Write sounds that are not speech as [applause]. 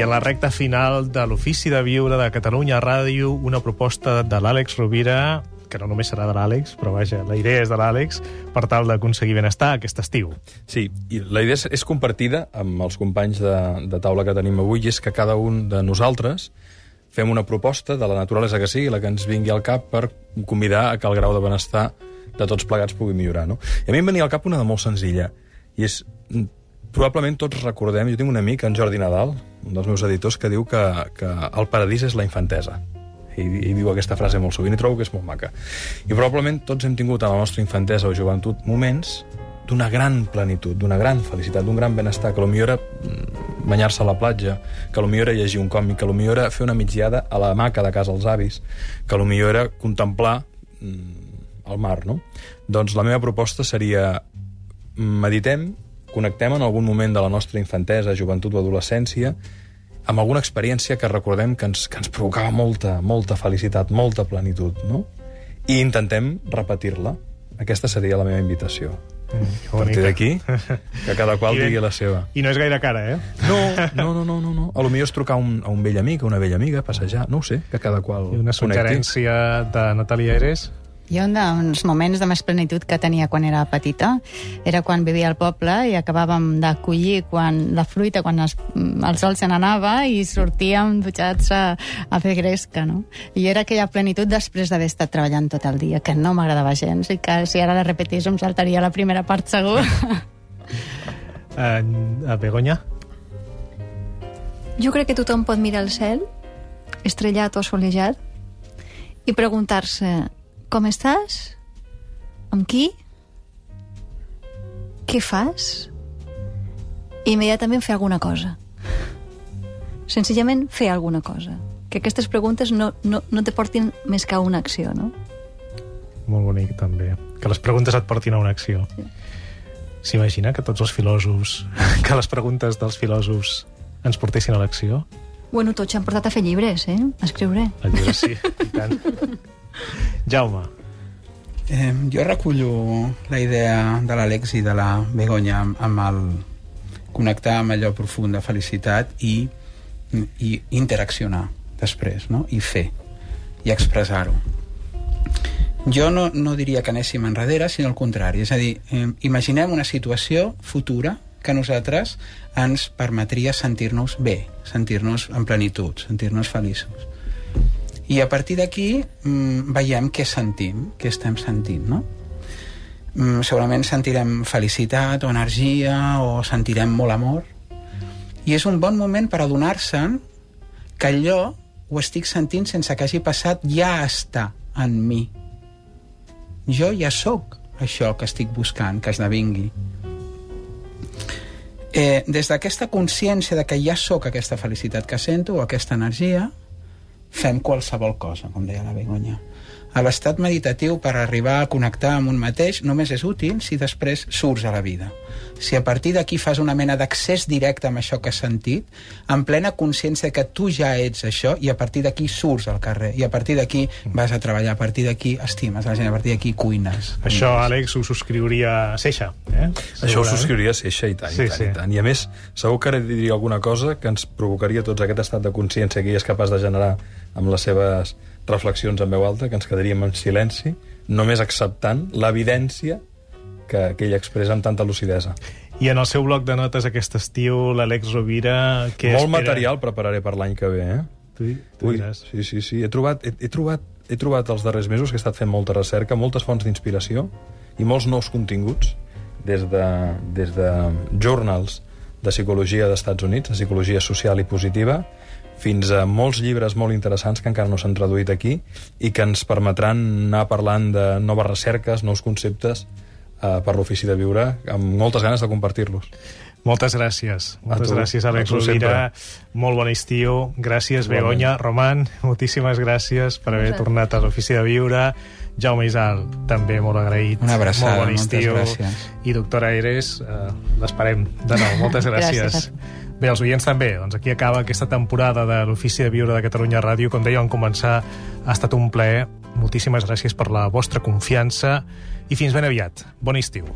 I a la recta final de l'Ofici de Viure de Catalunya Ràdio, una proposta de l'Àlex Rovira, que no només serà de l'Àlex, però vaja, la idea és de l'Àlex, per tal d'aconseguir benestar aquest estiu. Sí, i la idea és, és compartida amb els companys de, de taula que tenim avui, i és que cada un de nosaltres fem una proposta de la naturalesa que sigui, la que ens vingui al cap per convidar a que el grau de benestar de tots plegats pugui millorar. No? I a mi em venia al cap una de molt senzilla, i és probablement tots recordem, jo tinc un amic, en Jordi Nadal, un dels meus editors, que diu que, que el paradís és la infantesa. I, i diu aquesta frase molt sovint i trobo que és molt maca. I probablement tots hem tingut a la nostra infantesa o joventut moments d'una gran plenitud, d'una gran felicitat, d'un gran benestar, que potser era mm, banyar-se a la platja, que potser era llegir un còmic, que potser era fer una migdiada a la maca de casa als avis, que potser era contemplar mm, el mar, no? Doncs la meva proposta seria meditem connectem en algun moment de la nostra infantesa, joventut o adolescència amb alguna experiència que recordem que ens, que ens provocava molta, molta felicitat, molta plenitud, no? I intentem repetir-la. Aquesta seria la meva invitació. Mm, a partir d'aquí, que cada qual [laughs] I, digui la seva. I no és gaire cara, eh? No, no, no, no. no, no. A lo millor és trucar un, a un vell amic, a una vella amiga, passejar, no ho sé, que cada qual I una suggerència connecti. de Natàlia Eres? Jo un dels moments de més plenitud que tenia quan era petita era quan vivia al poble i acabàvem de collir quan, la fruita quan es, el sol se n'anava i sortíem dutxats a, a fer gresca, no? I era aquella plenitud després d'haver estat treballant tot el dia, que no m'agradava gens i que si ara la repetís em saltaria la primera part segur. [laughs] a Begoña? Jo crec que tothom pot mirar el cel, estrellat o solejat, i preguntar-se com estàs? Amb qui? Què fas? I immediatament fer alguna cosa. Senzillament fer alguna cosa. Que aquestes preguntes no, no, no te portin més que a una acció, no? Molt bonic, també. Que les preguntes et portin a una acció. S'imagina que tots els filòsofs, [laughs] que les preguntes dels filòsofs ens portessin a l'acció? Bueno, tots s'han portat a fer llibres, eh? A escriure. A llibres, sí, i tant. [laughs] Jaume. Eh, jo recullo la idea de l'Àlex i de la Begoña amb, amb el connectar amb allò profund de felicitat i, i interaccionar després, no? i fer, i expressar-ho. Jo no, no diria que anéssim enrere, sinó al contrari. És a dir, eh, imaginem una situació futura que nosaltres ens permetria sentir-nos bé, sentir-nos en plenitud, sentir-nos feliços. I a partir d'aquí mm, veiem què sentim, què estem sentint, no? Mm, segurament sentirem felicitat o energia o sentirem molt amor. I és un bon moment per adonar-se'n que allò ho estic sentint sense que hagi passat, ja està en mi. Jo ja sóc això que estic buscant, que esdevingui. Eh, des d'aquesta consciència de que ja sóc aquesta felicitat que sento o aquesta energia, fem qualsevol cosa, com deia la Begoña. A l'estat meditatiu, per arribar a connectar amb un mateix, només és útil si després surts a la vida. Si a partir d'aquí fas una mena d'accés directe amb això que has sentit, en plena consciència que tu ja ets això, i a partir d'aquí surts al carrer, i a partir d'aquí vas a treballar, a partir d'aquí estimes la gent, a partir d'aquí cuines. Això, Àlex, ho subscriuria Seixa, eh? Això ho subscriuria Seixa, i tant, sí, i tant, sí. i tant. I a més, segur que ara diria alguna cosa que ens provocaria tots aquest estat de consciència que ell és capaç de generar amb les seves reflexions en veu alta, que ens quedaríem en silenci, només acceptant l'evidència que, que ell expressa amb tanta lucidesa. I en el seu bloc de notes aquest estiu, l'Àlex Rovira... Què Molt espera? material prepararé per l'any que ve, eh? Tu, tu Ui, diràs. Sí, sí, sí. He trobat, he, he, trobat, he trobat els darrers mesos que he estat fent molta recerca, moltes fonts d'inspiració i molts nous continguts des de, des de journals de psicologia d'Estats Units, de psicologia social i positiva, fins a molts llibres molt interessants que encara no s'han traduït aquí i que ens permetran anar parlant de noves recerques, nous conceptes eh, per l'ofici de viure, amb moltes ganes de compartir-los. Moltes gràcies. Moltes tu, gràcies, Àlex Rovira. Molt bon estiu. Gràcies, bon Begoña. Roman, [laughs] moltíssimes gràcies per haver tornat a l'Ofici de Viure. Jaume Isal, també molt agraït. Una abraçada, molt bon estiu. moltes gràcies. I doctora Eres, eh, l'esperem de nou. Moltes [laughs] gràcies. gràcies. Bé, els oients també. Doncs aquí acaba aquesta temporada de l'Ofici de Viure de Catalunya Ràdio. Com deia, en començar ha estat un plaer. Moltíssimes gràcies per la vostra confiança i fins ben aviat. Bon estiu.